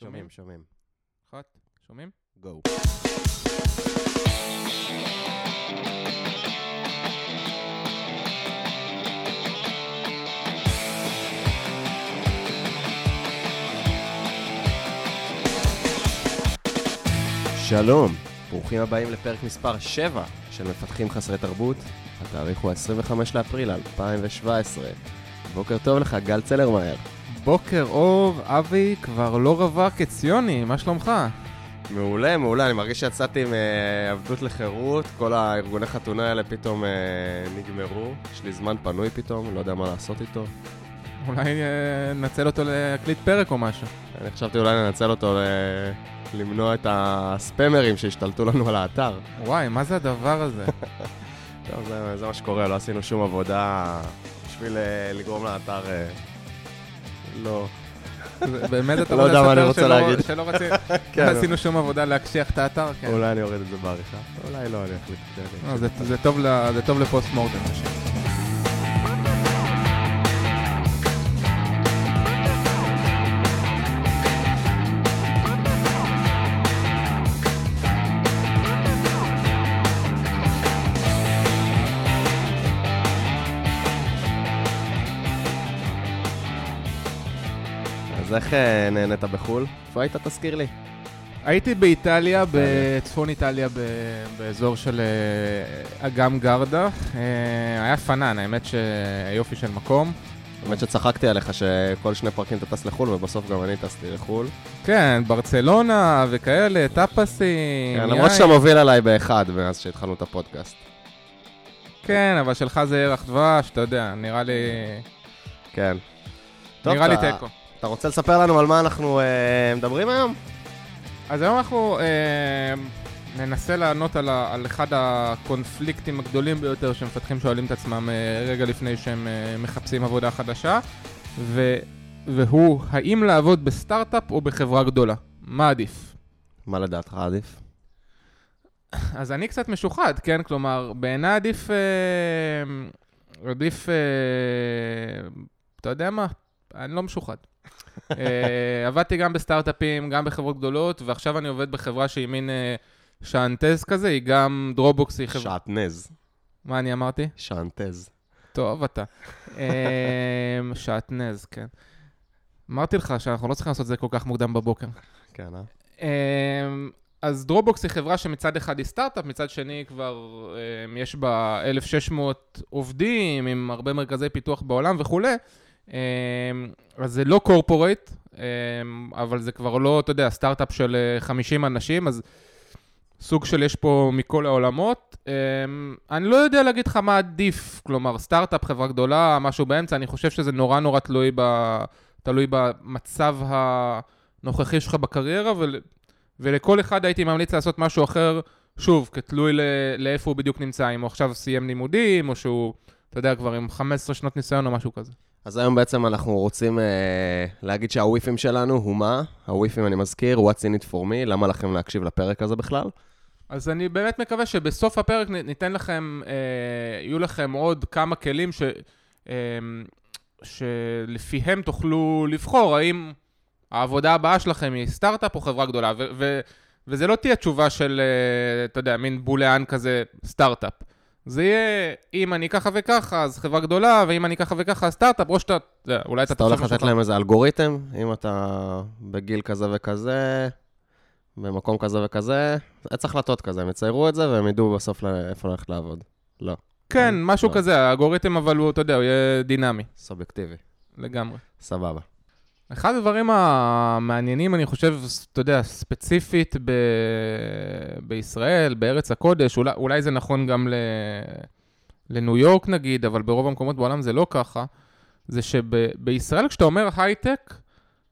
שומעים, שומעים. אחת, שומעים? גו. שלום, ברוכים הבאים לפרק מספר 7 של מפתחים חסרי תרבות. התאריך הוא 25 לאפריל 2017. בוקר טוב לך, גל צלרמייר. בוקר אור, אבי כבר לא רווק את ציוני, מה שלומך? מעולה, מעולה, אני מרגיש שיצאתי מעבדות לחירות, כל הארגוני חתונה האלה פתאום אה, נגמרו, יש לי זמן פנוי פתאום, לא יודע מה לעשות איתו. אולי אה, ננצל אותו להקליט פרק או משהו. אני חשבתי אולי לנצל אותו ל... למנוע את הספאמרים שהשתלטו לנו על האתר. וואי, מה זה הדבר הזה? טוב, זה, זה מה שקורה, לא עשינו שום עבודה בשביל אה, לגרום לאתר... לא. באמת אתה לא יודע מה אני רוצה להגיד. שלא כן, לא עשינו שום עבודה להקשיח את האתר, כן. אולי אני אוריד את זה בעריכה. אולי לא, אני אחליט. לא, זה טוב לפוסט מורטם. איך אה, נהנית בחו"ל? איפה היית? תזכיר לי. הייתי באיטליה, בצפון איטליה, באזור של אה, אגם גרדה. אה, היה פנן, האמת שיופי של מקום. האמת שצחקתי עליך שכל שני פרקים אתה טס לחו"ל, ובסוף גם אני טסתי לחו"ל. כן, ברצלונה וכאלה, טאפסים. כן, למרות. שאתה מוביל עליי באחד מאז שהתחלנו את הפודקאסט. כן, אבל שלך זה ירח דבש, אתה יודע, נראה לי... כן. טוב, נראה לי תיקו. אתה רוצה לספר לנו על מה אנחנו אה, מדברים היום? אז היום אנחנו אה, ננסה לענות על, ה, על אחד הקונפליקטים הגדולים ביותר שמפתחים שואלים את עצמם אה, רגע לפני שהם אה, מחפשים עבודה חדשה, ו, והוא האם לעבוד בסטארט-אפ או בחברה גדולה? מה עדיף? מה לדעתך עדיף? אז אני קצת משוחד, כן? כלומר, בעיניי עדיף... אה, עדיף... אה, אתה יודע מה? אני לא משוחד. אה, עבדתי גם בסטארט-אפים, גם בחברות גדולות, ועכשיו אני עובד בחברה שהיא מין אה, שענטז כזה, היא גם Dropbox, היא חברה... שעטנז. מה אני אמרתי? שענטז. טוב, אתה. אה, שעטנז, כן. אמרתי לך שאנחנו לא צריכים לעשות את זה כל כך מוקדם בבוקר. כן, אה? אמ, אז Dropbox היא חברה שמצד אחד היא סטארט-אפ, מצד שני כבר אמ, יש בה 1,600 עובדים עם הרבה מרכזי פיתוח בעולם וכולי. אמ, אז זה לא קורפורייט, אמ, אבל זה כבר לא, אתה יודע, סטארט-אפ של אה, 50 אנשים, אז סוג של יש פה מכל העולמות. אמ, אני לא יודע להגיד לך מה עדיף, כלומר, סטארט-אפ, חברה גדולה, משהו באמצע, אני חושב שזה נורא נורא תלוי, ב, תלוי במצב הנוכחי שלך בקריירה, ול, ולכל אחד הייתי ממליץ לעשות משהו אחר, שוב, כתלוי ל- לאיפה הוא בדיוק נמצא, אם הוא עכשיו סיים לימודים, או שהוא, אתה יודע, כבר עם 15 שנות ניסיון או משהו כזה. אז היום בעצם אנחנו רוצים אה, להגיד שהוויפים שלנו הוא מה? הוויפים, אני מזכיר, what's in it for me, למה לכם להקשיב לפרק הזה בכלל? אז אני באמת מקווה שבסוף הפרק ניתן לכם, אה, יהיו לכם עוד כמה כלים ש, אה, שלפיהם תוכלו לבחור האם העבודה הבאה שלכם היא סטארט-אפ או חברה גדולה. ו, ו, וזה לא תהיה תשובה של, אה, אתה יודע, מין בוליאן כזה סטארט-אפ. זה יהיה, אם אני ככה וככה, אז חברה גדולה, ואם אני ככה וככה, אז סטארט-אפ, או שאתה, אתה יודע, אולי אז אתה אתה הולך משהו לתת. להם איזה אלגוריתם, אם אתה בגיל כזה וכזה, במקום כזה וכזה, עץ החלטות כזה, הם יציירו את זה והם ידעו בסוף לא- איפה ללכת לעבוד. לא, כן, משהו לא. כזה, האלגוריתם אבל הוא, אתה יודע, הוא יהיה דינמי, סובייקטיבי. לגמרי. סבבה. אחד הדברים המעניינים, אני חושב, אתה יודע, ספציפית ב... בישראל, בארץ הקודש, אולי, אולי זה נכון גם ל... לניו יורק נגיד, אבל ברוב המקומות בעולם זה לא ככה, זה שבישראל כשאתה אומר הייטק,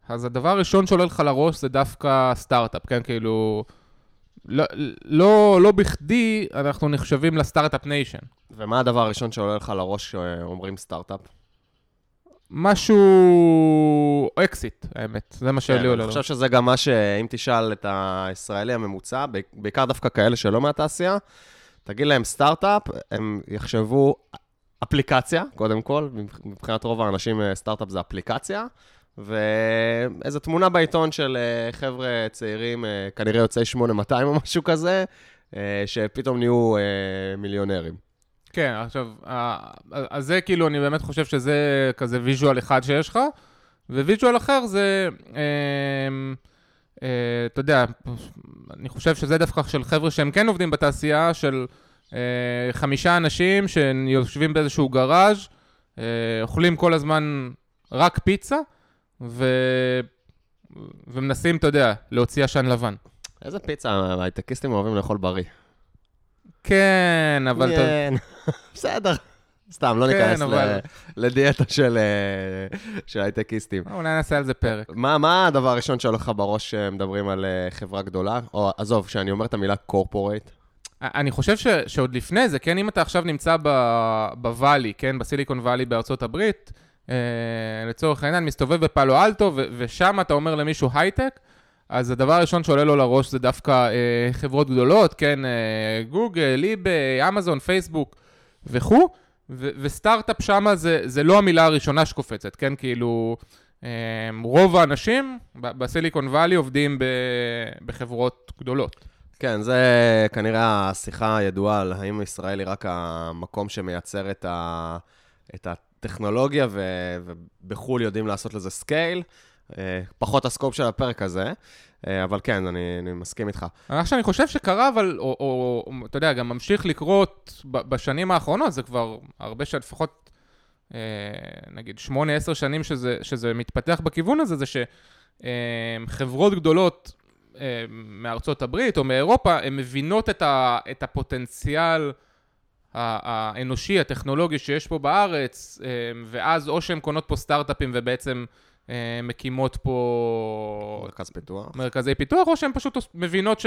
אז הדבר הראשון שעולה לך לראש זה דווקא סטארט-אפ, כן? כאילו, לא, לא, לא בכדי אנחנו נחשבים ל Start-Up Nation. ומה הדבר הראשון שעולה לך לראש כשאומרים סטארט-אפ? משהו אקזיט, האמת, זה מה כן, שלי אני עולה לראש. חושב שזה גם מה שאם תשאל את הישראלי הממוצע, בעיק- בעיקר דווקא כאלה שלא מהתעשייה, תגיד להם סטארט-אפ, הם יחשבו אפליקציה, קודם כל, מבחינת רוב האנשים אה, סטארט-אפ זה אפליקציה, ואיזו תמונה בעיתון של אה, חבר'ה צעירים, אה, כנראה יוצאי 8200 או משהו כזה, שפתאום נהיו מיליונרים. כן, עכשיו, אז זה כאילו, אני באמת חושב שזה כזה visual אחד שיש לך, ו visual אחר זה, אמ, אה, אתה יודע, אני חושב שזה דווקא של חבר'ה שהם כן עובדים בתעשייה, של אה, חמישה אנשים שיושבים באיזשהו גראז', אה, אוכלים כל הזמן רק פיצה, ו... ומנסים, אתה יודע, להוציא עשן לבן. איזה פיצה, ההייטקיסטים אוהבים לאכול בריא. כן, אבל... כן, בסדר. סתם, לא כן, ניכנס לדיאטה של אה, הייטקיסטים. אולי נעשה על זה פרק. מה, הדבר הראשון שעולה לך בראש כשמדברים על אה, חברה גדולה? או עזוב, כשאני אומר את המילה קורפורייט. אני חושב ש, שעוד לפני זה, כן, אם אתה עכשיו נמצא בוואלי, כן, בסיליקון וואלי בארצות הברית, אה, לצורך העניין, מסתובב בפאלו אלטו, ושם אתה אומר למישהו הייטק, אז הדבר הראשון שעולה לו לראש זה דווקא אה, חברות גדולות, כן, אה, גוגל, ליבי, אמזון, פייסבוק וכו', וסטארט-אפ שמה זה, זה לא המילה הראשונה שקופצת, כן, כאילו, אה, רוב האנשים בסיליקון וואלי עובדים ב- בחברות גדולות. כן, זה כנראה השיחה הידועה על האם ישראל היא רק המקום שמייצר את, ה, את הטכנולוגיה, ו, ובחו"ל יודעים לעשות לזה scale. אה, פחות ה scope של הפרק הזה, אה, אבל כן, אני, אני מסכים איתך. מה שאני חושב שקרה, אבל, או, או, או אתה יודע, גם ממשיך לקרות בשנים האחרונות, זה כבר הרבה שנים, לפחות, אה, נגיד, 8-10 שנים שזה, שזה מתפתח בכיוון הזה, זה שחברות גדולות מארצות הברית או מאירופה, הן מבינות את, ה, את הפוטנציאל האנושי, הטכנולוגי שיש פה בארץ, ואז או שהן קונות פה סטארט-אפים ובעצם מקימות פה מרכז פיתוח. מרכזי פיתוח, או שהן פשוט מבינות ש,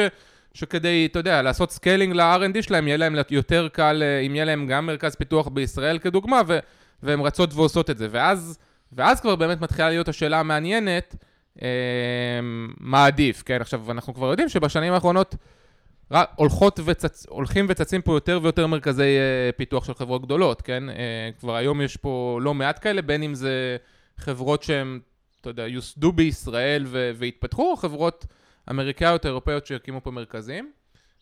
שכדי, אתה יודע, לעשות scaling ל-R&D שלהם, יהיה להם יותר קל, אה, אם יהיה להם גם מרכז פיתוח בישראל כדוגמה, ו, והן רצות ועושות את זה. ואז, ואז כבר באמת מתחילה להיות השאלה המעניינת, אה, מה עדיף, כן? עכשיו, אנחנו כבר יודעים שבשנים האחרונות הולכות וצצ... הולכים וצצים פה יותר ויותר מרכזי אה, פיתוח של חברות גדולות, כן? אה, כבר היום יש פה לא מעט כאלה, בין אם זה חברות שהן, אתה יודע, יוסדו בישראל ו... והתפתחו, או חברות אמריקאיות, אירופאיות שהקימו פה מרכזים.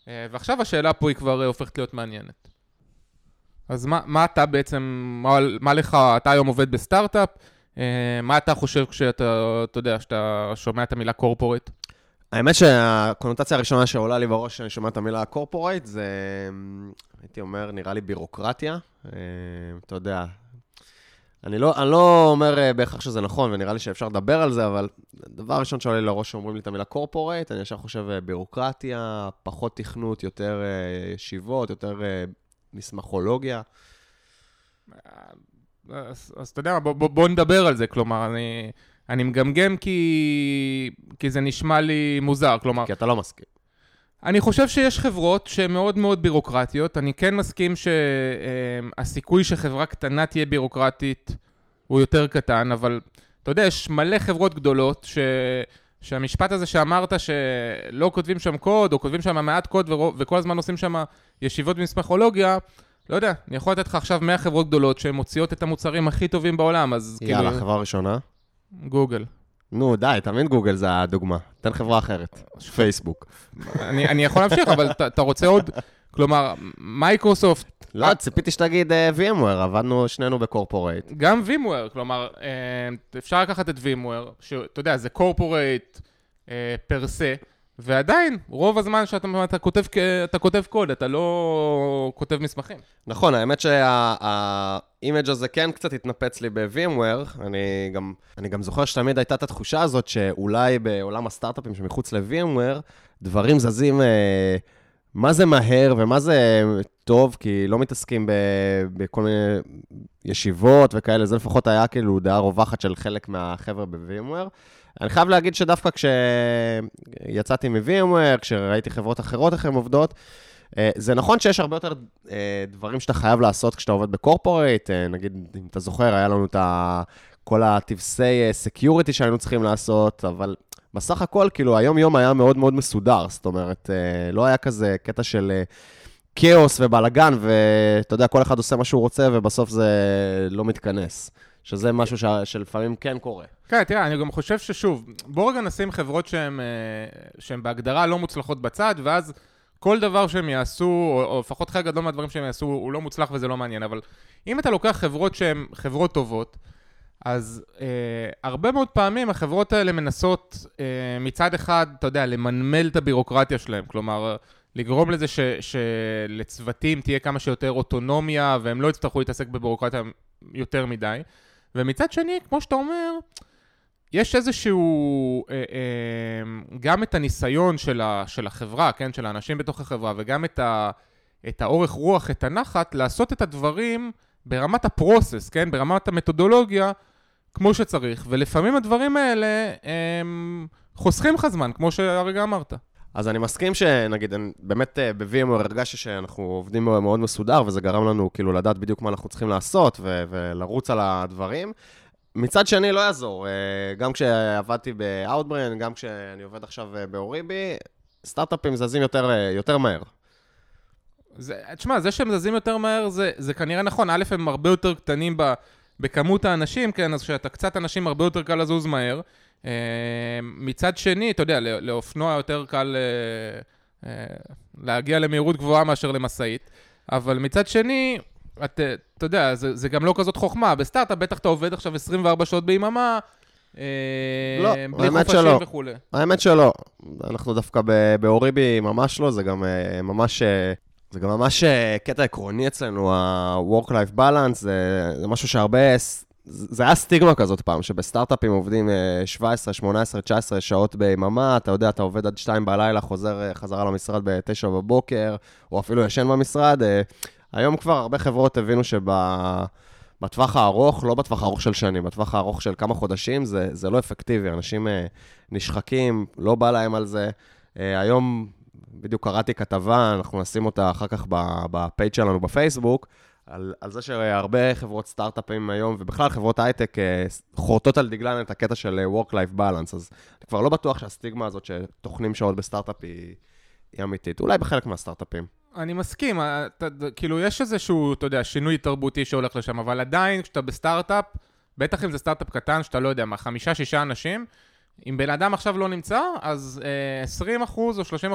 אה, ועכשיו השאלה פה היא כבר אה, הופכת להיות מעניינת. אז מה, מה אתה בעצם, מה, מה לך, אתה היום עובד בסטארט-אפ, אה, מה אתה חושב כשאתה, אתה יודע, שאתה שומע את המילה קורפורט? האמת שהקונוטציה הראשונה שעולה לי בראש כשאני שומע את המילה קורפורייט זה, הייתי אומר, נראה לי בירוקרטיה. אתה יודע, אני לא, אני לא אומר אה, בהכרח שזה נכון, ונראה לי שאפשר לדבר על זה, אבל הדבר הראשון שעולה לי לראש שאומרים לי את המילה קורפורייט, אני ישר חושב אה, בירוקרטיה, פחות תכנות, יותר אה, ישיבות, יותר מסמכולוגיה. אז, אז אתה יודע מה, בוא, בוא, בוא נדבר על זה, כלומר, אני, אני מגמגם כי, כי זה נשמע לי מוזר, כלומר, כי אתה לא מסכים. אני חושב שיש חברות שהן מאוד מאוד בירוקרטיות, אני כן מסכים שהסיכוי שחברה קטנה תהיה בירוקרטית הוא יותר קטן, אבל אתה יודע, יש מלא חברות גדולות ש... שהמשפט הזה שאמרת שלא כותבים שם קוד, או כותבים שם מעט קוד ורוב, וכל הזמן עושים שם ישיבות במסמכולוגיה, לא יודע, אני יכול לתת לך עכשיו 100 חברות גדולות שהן מוציאות את המוצרים הכי טובים בעולם, אז יאללה, כאילו... חברה ראשונה. גוגל. נו, די, תמיד גוגל זה הדוגמה. תן חברה אחרת. פייסבוק. אני, אני יכול להמשיך, אבל אתה- רוצה עוד... כלומר, מייקרוסופט, לא, ציפיתי שתגיד אה, VMware, עבדנו שנינו ב corporate. גם VMware, כלומר, אה, אפשר לקחת את VMware, שאתה יודע, זה corporate per se, ועדיין, רוב הזמן שאתה אתה כותב, אתה כותב קוד, אתה לא כותב מסמכים. נכון, האמת שה image הזה כן קצת התנפץ לי ב-VMware. אני גם, אני גם זוכר שתמיד הייתה את התחושה הזאת שאולי בעולם הסטארט-אפים שמחוץ ל-VMware, דברים זזים אה, מה זה מהר ומה זה טוב, כי לא מתעסקים ב, בכל מיני ישיבות וכאלה, זה לפחות היה כאילו דעה רווחת של חלק מהחבר'ה ב-VMware. אני חייב להגיד שדווקא כשיצאתי מ-VMware, כשראיתי חברות אחרות איך הן עובדות, אה, זה נכון שיש הרבה יותר אה, דברים שאתה חייב לעשות כשאתה עובד ב corporate, אה, נגיד, אם אתה זוכר, היה לנו את ה... כל ה TPC security שהיינו צריכים לעשות, אבל בסך הכל, כאילו, היום-יום היה מאוד מאוד מסודר, זאת אומרת, לא היה כזה קטע של כאוס ובלאגן, ואתה יודע, כל אחד עושה מה שהוא רוצה, ובסוף זה לא מתכנס. שזה משהו ש... שלפעמים כן קורה. כן, תראה, אני גם חושב ששוב, בואו רגע נשים חברות שהן אה, בהגדרה לא מוצלחות בצד, ואז כל דבר שהם יעשו, או, או לפחות חלק גדול מהדברים שהם יעשו, הוא לא מוצלח וזה לא מעניין, אבל אם אתה לוקח חברות שהן חברות טובות, אז אה, הרבה מאוד פעמים החברות האלה מנסות אה, מצד אחד, אתה יודע, למנמל את הבירוקרטיה שלהם, כלומר, לגרום לזה ש, שלצוותים תהיה כמה שיותר אוטונומיה, והם לא יצטרכו להתעסק בבירוקרטיה יותר מדי. ומצד שני, כמו שאתה אומר, יש איזשהו, אה, אה, גם את הניסיון של, ה, של החברה, כן, של האנשים בתוך החברה, וגם את, ה, את האורך רוח, את הנחת, לעשות את הדברים ברמת הפרוסס, כן, ברמת המתודולוגיה, כמו שצריך, ולפעמים הדברים האלה הם חוסכים לך זמן, כמו שהרגע אמרת. אז אני מסכים שנגיד, באמת אה, ב-VMware הרגשתי שאנחנו עובדים מאוד מסודר, וזה גרם לנו כאילו לדעת בדיוק מה אנחנו צריכים לעשות ו- ולרוץ על הדברים. מצד שני, לא יעזור. אה, גם כשעבדתי ב-Outbrain, גם כשאני עובד עכשיו אה, באוריבי, סטארט-אפים זזים יותר, יותר מהר. זה, תשמע, זה שהם זזים יותר מהר זה, זה כנראה נכון. א', הם הרבה יותר קטנים ב, בכמות האנשים, כן, אז כשאתה קצת אנשים, הרבה יותר קל לזוז מהר. אה, מצד שני, אתה יודע, לאופנוע יותר קל אה, אה, להגיע למהירות גבוהה מאשר למשאית, אבל מצד שני, אתה, אתה יודע, זה, זה גם לא כזאת חוכמה. בסטארט-אפ בטח אתה עובד עכשיו 24 שעות ביממה, לא, האמת שלא. וכולי. האמת שלא. אנחנו דווקא באוריבי ממש לא, זה גם ממש... זה גם ממש קטע עקרוני אצלנו, ה-work-life balance, זה, זה משהו שהרבה זה היה סטיגמה כזאת פעם, שבסטארט-אפים עובדים 17, 18, 19 שעות ביממה, אתה יודע, אתה עובד עד 2 בלילה, חוזר אה, חזרה למשרד ב-9 בבוקר, או אפילו ישן במשרד. אה, היום כבר הרבה חברות הבינו שבטווח הארוך, לא בטווח הארוך של שנים, בטווח הארוך של כמה חודשים, זה, זה לא אפקטיבי. אנשים אה, נשחקים, לא בא להם על זה. היום בדיוק קראתי כתבה, אנחנו נשים אותה אחר כך בפייג' שלנו בפייסבוק, על, על זה שהרבה חברות סטארט-אפים היום, ובכלל חברות הייטק, אה, חורטות על דגלן את הקטע של אה, Work-Life Balance, אז אני כבר לא בטוח שהסטיגמה הזאת שטוחנים שעות בסטארט-אפ היא, היא אמיתית. אולי בחלק מהסטארט-אפים. אני מסכים, אה, אתה, כאילו יש איזשהו, אתה יודע, שינוי תרבותי שהולך לשם, אבל עדיין כשאתה בסטארט-אפ, בטח אם זה סטארט-אפ קטן, שאתה לא יודע מה, חמישה, שישה אנשים, אם בן אדם עכשיו לא נמצא, אז אה, 20% או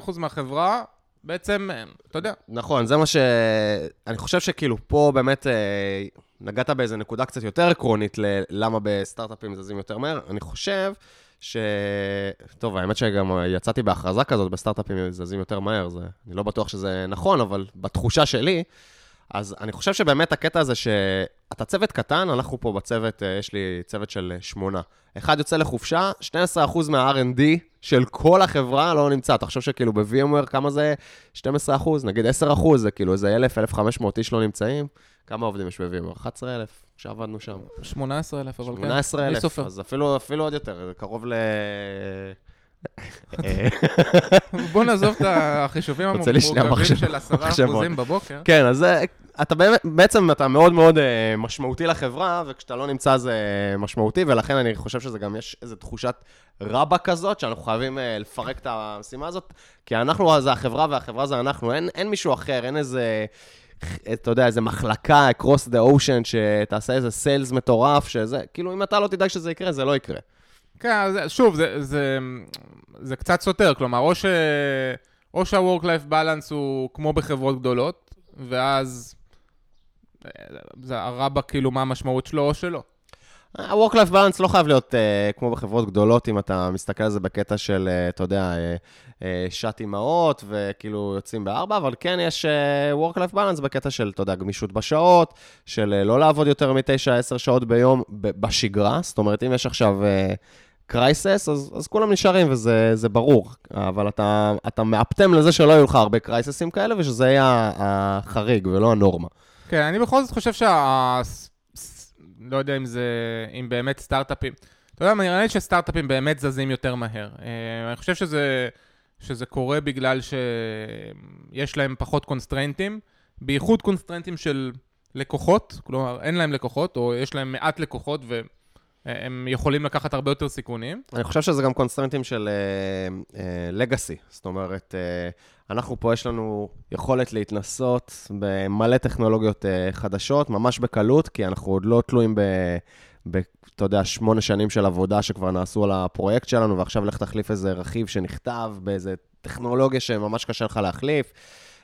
30% מהחברה בעצם, אתה יודע. נכון, זה מה ש... אני חושב שכאילו פה באמת אה, נגעת באיזה נקודה קצת יותר עקרונית ללמה בסטארט-אפים זזים יותר מהר. אני חושב ש... טוב, האמת שגם יצאתי בהכרזה כזאת, בסטארט-אפים זזים יותר מהר, זה... אני לא בטוח שזה נכון, אבל בתחושה שלי, אז אני חושב שבאמת הקטע הזה שאתה צוות קטן, אנחנו פה בצוות, אה, יש לי צוות של שמונה. אחד יוצא לחופשה, 12% מה-R&D של כל החברה לא נמצא. אתה חושב שכאילו ב-VMware כמה זה 12%? נגיד 10%, זה כאילו איזה 1,000, 1,500 איש לא נמצאים. כמה עובדים יש ב-VMware? 11,000 שעבדנו שם. 18,000, אבל כן. 18,000, אז אפילו, אפילו עוד יותר, קרוב ל... בוא נעזוב את החישובים המורכבים של עשרה אחוזים בבוקר. כן, אז אתה בעצם, אתה מאוד מאוד אה, משמעותי לחברה, וכשאתה לא נמצא זה משמעותי, ולכן אני חושב שזה גם יש איזו תחושת רבה כזאת, שאנחנו חייבים אה, לפרק את המשימה הזאת, כי אנחנו זה החברה והחברה זה אנחנו, אין, אין מישהו אחר, אין איזה... אתה יודע, איזה מחלקה, across the ocean, שתעשה איזה סיילס מטורף, שזה, כאילו, אם אתה לא תדאג שזה יקרה, זה לא יקרה. כן, שוב, זה, זה, זה קצת סותר, כלומר, או, ש, או שה-work-life balance הוא כמו בחברות גדולות, ואז זה הרבה כאילו מה המשמעות שלו או שלא. ה-work-life balance לא חייב להיות uh, כמו בחברות גדולות, אם אתה מסתכל על זה בקטע של, uh, אתה יודע, uh, uh, שעת אימהות, וכאילו יוצאים בארבע, אבל כן יש uh, work-life balance בקטע של, אתה יודע, גמישות בשעות, של uh, לא לעבוד יותר מתשע, עשר שעות ביום בשגרה. זאת אומרת, אם יש עכשיו... Uh, קרייסס, אז, אז כולם נשארים וזה ברור, אבל אתה, אתה מאפטם לזה שלא יהיו לך הרבה קרייססים כאלה, ושזה יהיה החריג ולא הנורמה. כן, אני בכל זאת חושב שה... לא יודע אם זה... אם באמת סטארט-אפים... אתה יודע, נראה לי שסטארט-אפים באמת זזים יותר מהר. אה, אני חושב שזה, שזה קורה בגלל שיש להם פחות קונסטרנטים, בייחוד קונסטרנטים של לקוחות, כלומר אין להם לקוחות, או יש להם מעט לקוחות, ו... הם יכולים לקחת הרבה יותר סיכונים. אני חושב שזה גם קונסטרנטים של לגאסי. Uh, uh, זאת אומרת, uh, אנחנו פה, יש לנו יכולת להתנסות במלא טכנולוגיות uh, חדשות, ממש בקלות, כי אנחנו עוד לא תלויים ב... ב, אתה יודע, שמונה שנים של עבודה שכבר נעשו על הפרויקט שלנו, ועכשיו לך תחליף איזה רכיב שנכתב באיזה טכנולוגיה שממש קשה לך להחליף.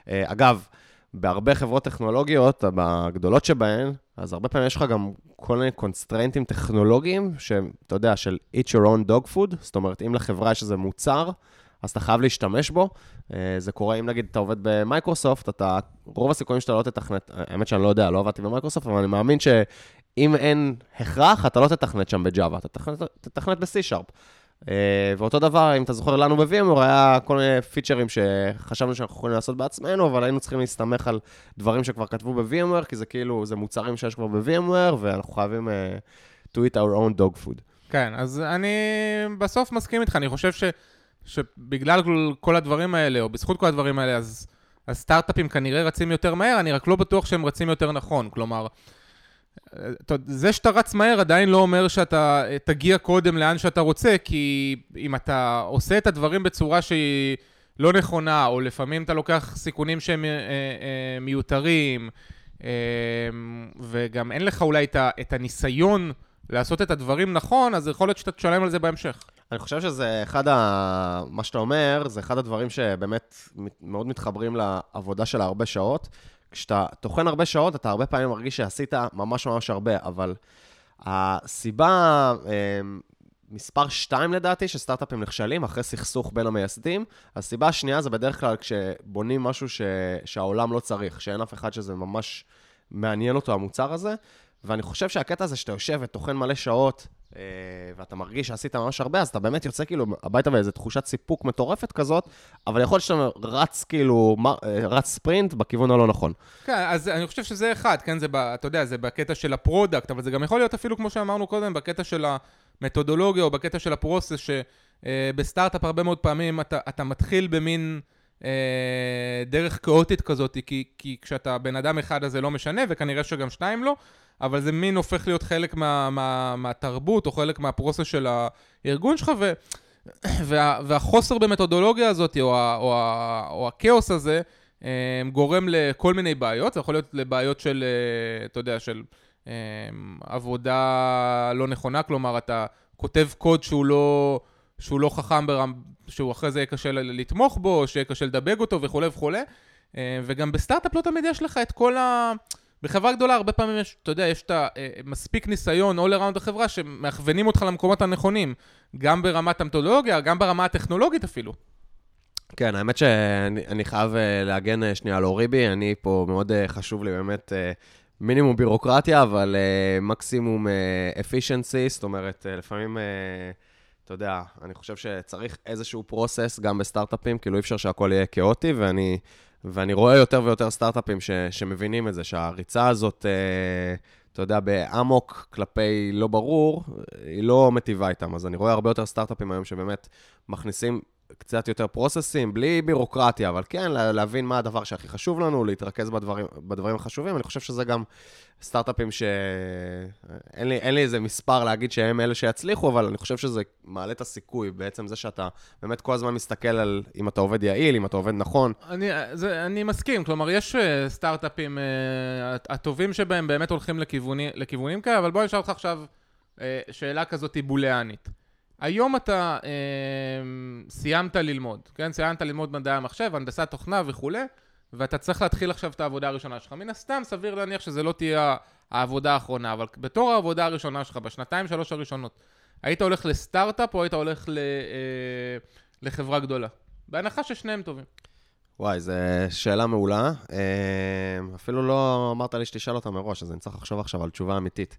אה, אגב, בהרבה חברות טכנולוגיות, בגדולות שבהן, אז הרבה פעמים יש לך גם כל מיני קונסטרנטים טכנולוגיים, שאתה יודע, של eat your own dog food, זאת אומרת, אם לחברה יש איזה מוצר, אז אתה חייב להשתמש בו. אה, זה קורה אם נגיד אתה עובד במייקרוסופט, אתה, רוב הסיכויים שאתה לא תתכנת, האמת שאני לא יודע, לא עבדתי במייקרוסופט, אבל אני מאמין שאם אין הכרח, אתה לא תתכנת שם בג'אווה, אתה תתכנת ב-C-Sharp. אה, ואותו דבר, אם אתה זוכר, לנו ב-VMware היה כל מיני פיצ'רים שחשבנו שאנחנו יכולים לעשות בעצמנו, אבל היינו צריכים להסתמך על דברים שכבר כתבו ב-VMware, כי זה כאילו, זה מוצרים שיש כבר ב-VMware, ואנחנו חייבים uh, to eat our own dog food. כן, אז אני בסוף מסכים איתך, אני חושב ש, שבגלל כל הדברים האלה, או בזכות כל הדברים האלה, אז הסטארט-אפים כנראה רצים יותר מהר, אני רק לא בטוח שהם רצים יותר נכון. כלומר, זה שאתה רץ מהר עדיין לא אומר שאתה תגיע קודם לאן שאתה רוצה, כי אם אתה עושה את הדברים בצורה שהיא לא נכונה, או לפעמים אתה לוקח סיכונים שהם אה, אה, מיותרים, אה, וגם אין לך אולי את הניסיון לעשות את הדברים נכון, אז יכול להיות שאתה תשלם על זה בהמשך. אני חושב שזה אחד ה... מה שאתה אומר, זה אחד הדברים שבאמת מאוד מתחברים לעבודה של הרבה שעות. כשאתה טוחן הרבה שעות, אתה הרבה פעמים מרגיש שעשית ממש ממש הרבה, אבל הסיבה, אמ, מספר 2 לדעתי, שסטארט-אפים נכשלים אחרי סכסוך בין המייסדים, הסיבה השנייה זה בדרך כלל כשבונים משהו ש... שהעולם לא צריך, שאין אף אחד שזה ממש מעניין אותו, המוצר הזה, ואני חושב שהקטע הזה שאתה יושב וטוחן מלא שעות, אה, ואתה מרגיש שעשית ממש הרבה, אז אתה באמת יוצא כאילו הביתה באיזו תחושת סיפוק מטורפת כזאת, אבל יכול להיות שאתה רץ כאילו, אה, רץ ספרינט בכיוון הלא נכון. כן, אז אני חושב שזה אחד, כן, זה, אתה יודע, זה בקטע של ה product, אבל זה גם יכול להיות אפילו, כמו שאמרנו קודם, בקטע של המתודולוגיה או בקטע של ה process, שבסטארט-אפ הרבה מאוד פעמים אתה, אתה מתחיל במין... אה, דרך כאוטית כזאת, כי, כי כשאתה בן אדם אחד אז זה לא משנה, וכנראה שגם שניים לא, אבל זה מין הופך להיות חלק מה, מה, מהתרבות, או חלק מה process של הארגון שלך, ו, וה, והחוסר במתודולוגיה הזאת, או, ה, או, ה, או הכאוס הזה, אה, גורם לכל מיני בעיות, זה יכול להיות לבעיות של, אה, אתה יודע, של אה, עבודה לא נכונה, כלומר, אתה כותב קוד שהוא לא... שהוא לא חכם ברם, שהוא אחרי זה יהיה קשה לתמוך בו, שיהיה קשה לדבג אותו וכולי וכולי. וגם בסטארט-אפ לא תמיד יש לך את כל ה... בחברה גדולה הרבה פעמים יש, אתה יודע, יש את אה, ניסיון all around החברה שמכוונים אותך למקומות הנכונים, גם ברמת המתודולוגיה, גם ברמה הטכנולוגית אפילו. כן, האמת שאני חייב אה, להגן אה, שנייה על אוריבי, אני פה מאוד חשוב לי באמת מינימום בירוקרטיה, אבל מקסימום efficiency, זאת אומרת, לפעמים... אתה יודע, אני חושב שצריך איזשהו פרוסס גם בסטארט-אפים, כאילו אי אפשר שהכל יהיה כאוטי, ואני ואני רואה יותר ויותר סטארט-אפים ש, שמבינים את זה, שהריצה הזאת, אה, אתה יודע, באמוק כלפי לא ברור, היא לא מטיבה איתם. אז אני רואה הרבה יותר סטארט-אפים היום שבאמת מכניסים קצת יותר פרוססים, בלי בירוקרטיה, אבל כן, להבין מה הדבר שהכי חשוב לנו, להתרכז בדברים, בדברים החשובים. אני חושב שזה גם סטארט-אפים שאין לי, לי איזה מספר להגיד שהם אלה שיצליחו, אבל אני חושב שזה מעלה את הסיכוי, בעצם זה שאתה באמת כל הזמן מסתכל על אם אתה עובד יעיל, אם אתה עובד נכון. אני, זה, אני מסכים, כלומר, יש אה, סטארט-אפים, uh, הטובים שבהם באמת הולכים לכיווני, לכיוונים כאלה, אבל בוא נשאל אותך עכשיו uh, שאלה כזאת בולאנית. היום אתה אה, סיימת ללמוד, כן? סיימת ללמוד מדעי המחשב, הנדסת תוכנה וכולי, ואתה צריך להתחיל עכשיו את העבודה הראשונה שלך. מן הסתם, סביר להניח שזה לא תהיה העבודה האחרונה, אבל בתור העבודה הראשונה שלך, בשנתיים, שלוש הראשונות, היית הולך לסטארט-אפ או היית הולך ל, אה, לחברה גדולה? בהנחה ששניהם טובים. וואי, זו שאלה מעולה. אה, אפילו לא אמרת לי שתשאל אותה מראש, אז אני צריך לחשוב עכשיו על תשובה אמיתית.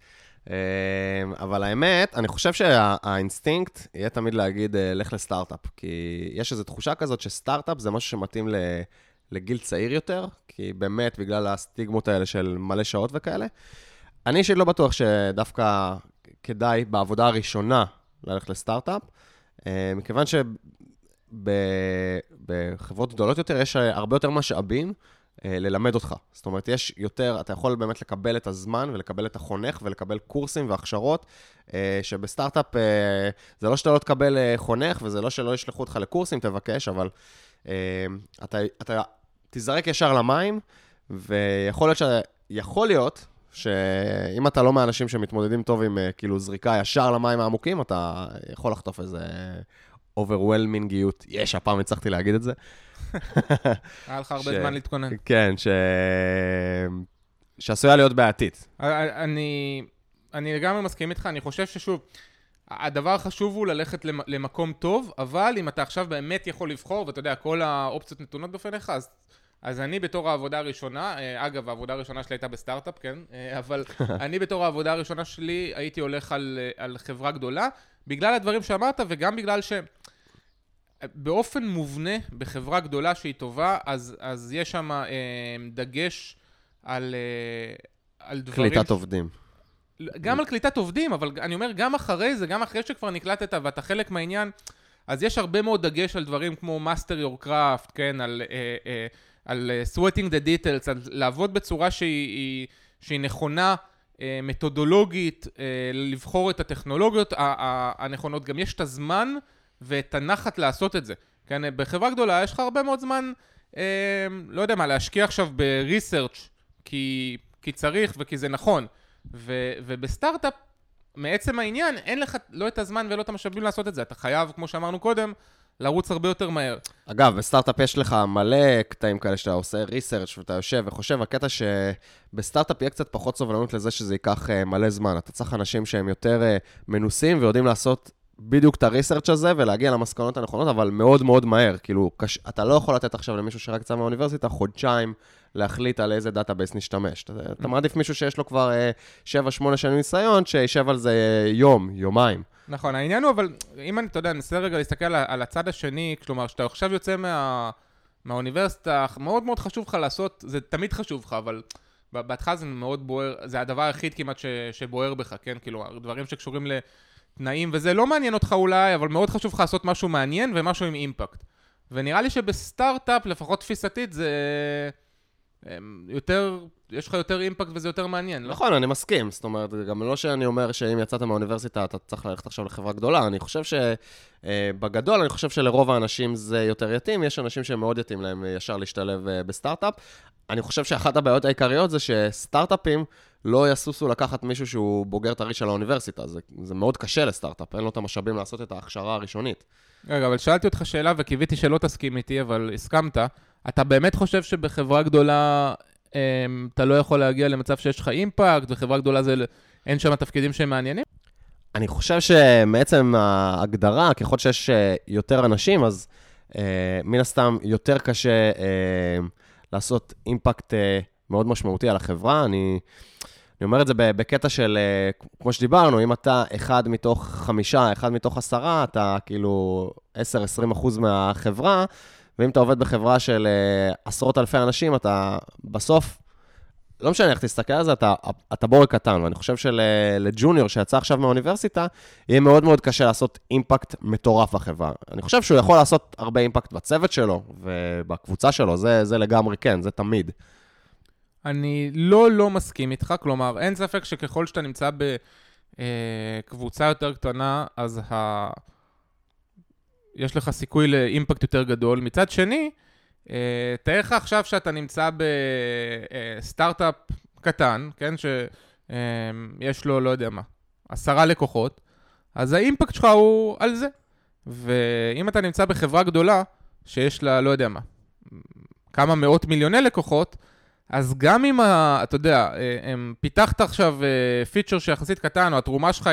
אה, אבל האמת, אני חושב שהאינסטינקט יהיה תמיד להגיד, אה, לך לסטארט-אפ. כי יש איזו תחושה כזאת שסטארט-אפ זה משהו שמתאים לגיל צעיר יותר, כי באמת, בגלל הסטיגמות האלה של מלא שעות וכאלה. אני אישית לא בטוח שדווקא כדאי בעבודה הראשונה ללכת לסטארט-אפ, מכיוון ש... בחברות גדולות יותר יש הרבה יותר משאבים אה, ללמד אותך. זאת אומרת, יש יותר, אתה יכול באמת לקבל את הזמן ולקבל את החונך ולקבל קורסים והכשרות, אה, שבסטארט-אפ אה, זה לא שאתה לא תקבל חונך וזה לא שלא ישלחו אותך לקורסים, תבקש, אבל אתה, אתה תזרק ישר למים, ויכול להיות, ש... יכול להיות שאם אתה לא מהאנשים שמתמודדים טוב עם אה, כאילו זריקה ישר למים העמוקים, אתה יכול לחטוף איזה אוברוולמינגיות. יש, הפעם הצלחתי להגיד את זה. היה לך הרבה זמן להתכונן. כן, ש... שעשויה להיות בעייתית. אני, אני לגמרי מסכים איתך, אני חושב ששוב, הדבר החשוב הוא ללכת למ- למקום טוב, אבל אם אתה עכשיו באמת יכול לבחור, ואתה יודע, כל האופציות נתונות בפניך, אז, אז אני בתור העבודה הראשונה, אה, אגב, העבודה הראשונה שלי הייתה בסטארט-אפ, כן? אה, אבל אני בתור העבודה הראשונה שלי הייתי הולך על, אה, על חברה גדולה, בגלל הדברים שאמרת, וגם בגלל ש... באופן מובנה, בחברה גדולה שהיא טובה, אז, אז יש שם אה, דגש על, אה, על דברים... קליטת עובדים. גם על קליטת עובדים, אבל אני אומר, גם אחרי זה, גם אחרי שכבר נקלטת ואתה חלק מהעניין, אז יש הרבה מאוד דגש על דברים כמו master your craft, כן, על, אה, אה, על אה, sweating the details, על לעבוד בצורה שהיא, היא, שהיא נכונה, מתודולוגית, אה, לבחור את הטכנולוגיות הנכונות. גם יש את הזמן ואת הנחת לעשות את זה. כן, בחברה גדולה יש לך הרבה מאוד זמן, אה, לא יודע מה, להשקיע עכשיו ב-research, כי, כי צריך וכי זה נכון. ו, ובסטארט-אפ, מעצם העניין, אין לך לא את הזמן ולא את המשאבים לעשות את זה. אתה חייב, כמו שאמרנו קודם, לרוץ הרבה יותר מהר. אגב, בסטארט-אפ יש לך מלא קטעים כאלה שאתה עושה ריסרצ' ואתה יושב וחושב, הקטע שבסטארט-אפ יהיה קצת פחות סובלנות לזה שזה ייקח uh, מלא זמן. אתה צריך אנשים שהם יותר uh, מנוסים ויודעים לעשות בדיוק את ה research הזה ולהגיע למסקנות הנכונות, אבל מאוד מאוד מהר. כאילו, קש... אתה לא יכול לתת עכשיו למישהו שרק יצא מהאוניברסיטה חודשיים להחליט על איזה database נשתמש. אתה, אתה מעדיף מישהו שיש לו כבר אה, 7-8 שנים ניסיון, שישב על זה יום, יומיים. נכון, העניין הוא, אבל אם אני, אתה יודע, ננסה רגע להסתכל על, על הצד השני, כלומר, שאתה עכשיו יוצא מה, מהאוניברסיטה, מאוד מאוד חשוב לך לעשות, זה תמיד חשוב לך, אבל בהתחלה זה מאוד בוער, זה הדבר היחיד כמעט ש, שבוער בך, כן? כאילו, דברים שקשורים לתנאים, וזה לא מעניין אותך אולי, אבל מאוד חשוב לך לעשות משהו מעניין ומשהו עם אימפקט. ונראה לי שבסטארט-אפ, לפחות תפיסתית, זה... יותר, יש לך יותר אימפקט וזה יותר מעניין, לא? נכון, אני מסכים. זאת אומרת, גם לא שאני אומר שאם יצאת מהאוניברסיטה אתה צריך ללכת עכשיו לחברה גדולה. אני חושב שבגדול, אני חושב שלרוב האנשים זה יותר יתאים. יש אנשים שמאוד יתאים להם ישר להשתלב אה, בסטארט-אפ. אני חושב שאחת הבעיות העיקריות זה שסטארט-אפים לא יסוסו לקחת מישהו שהוא בוגר טרי של האוניברסיטה. זה, זה מאוד קשה לסטארט-אפ, אין לו את המשאבים לעשות את ההכשרה הראשונית. רגע, אבל שאלתי אותך שאלה וקיוויתי שלא תסכים איתי, אבל הסכמת. אתה באמת חושב שבחברה גדולה אמ, אתה לא יכול להגיע למצב שיש לך אימפקט, וחברה גדולה זה, אין שם תפקידים שהם מעניינים? אני חושב שמעצם ההגדרה, ככל שיש אה, יותר אנשים, אז אה, מן הסתם יותר קשה אה, לעשות אימפקט אה, מאוד משמעותי על החברה. אני, אני אומר את זה בקטע של, אה, כמו שדיברנו, אם אתה אחד מתוך חמישה, אחד מתוך עשרה, אתה כאילו 10-20 אחוז מהחברה, ואם אתה עובד בחברה של uh, עשרות אלפי אנשים, אתה בסוף, לא משנה איך תסתכל על זה, אתה, אתה בורג קטן, ואני חושב שלג'וניור שיצא עכשיו מהאוניברסיטה, יהיה מאוד מאוד קשה לעשות אימפקט מטורף בחברה. אני חושב שהוא יכול לעשות הרבה אימפקט בצוות שלו ובקבוצה שלו, זה, זה לגמרי כן, זה תמיד. אני לא לא מסכים איתך, כלומר, אין ספק שככל שאתה נמצא בקבוצה יותר קטנה, אז ה... יש לך סיכוי לאימפקט יותר גדול. מצד שני, אה, תאר לך עכשיו שאתה נמצא בסטארט-אפ קטן, כן, שיש לו, לא יודע מה, עשרה לקוחות, אז האימפקט שלך הוא על זה. ואם אתה נמצא בחברה גדולה, שיש לה, לא יודע מה, כמה מאות מיליוני לקוחות, אז גם אם, ה, אתה יודע, הם, פיתחת עכשיו פיצ'ר שיחסית קטן, או התרומה שלך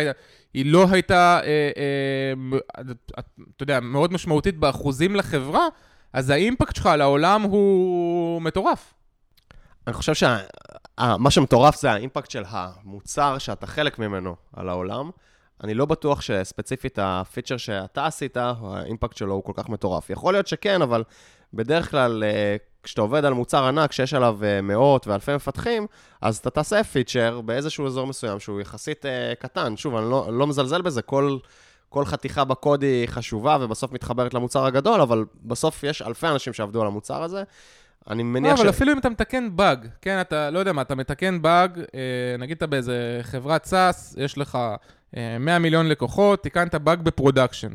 היא לא הייתה, אתה יודע, מאוד משמעותית באחוזים לחברה, אז האימפקט שלך על העולם הוא מטורף. אני חושב שמה שמטורף זה האימפקט של המוצר שאתה חלק ממנו על העולם. אני לא בטוח שספציפית הפיצ'ר שאתה עשית, האימפקט שלו הוא כל כך מטורף. יכול להיות שכן, אבל בדרך כלל, כשאתה עובד על מוצר ענק שיש עליו מאות ואלפי מפתחים, אז אתה תעשה פיצ'ר באיזשהו אזור מסוים שהוא יחסית קטן. שוב, אני לא, לא מזלזל בזה, כל, כל חתיכה בקוד היא חשובה ובסוף מתחברת למוצר הגדול, אבל בסוף יש אלפי אנשים שעבדו על המוצר הזה. אני מניח לא, ש... אבל אפילו אם אתה מתקן באג, כן, אתה, לא יודע מה, אתה מתקן באג, נגיד אתה באיזה חברת SaaS, יש לך 100 מיליון לקוחות, תיקנת באג ב production.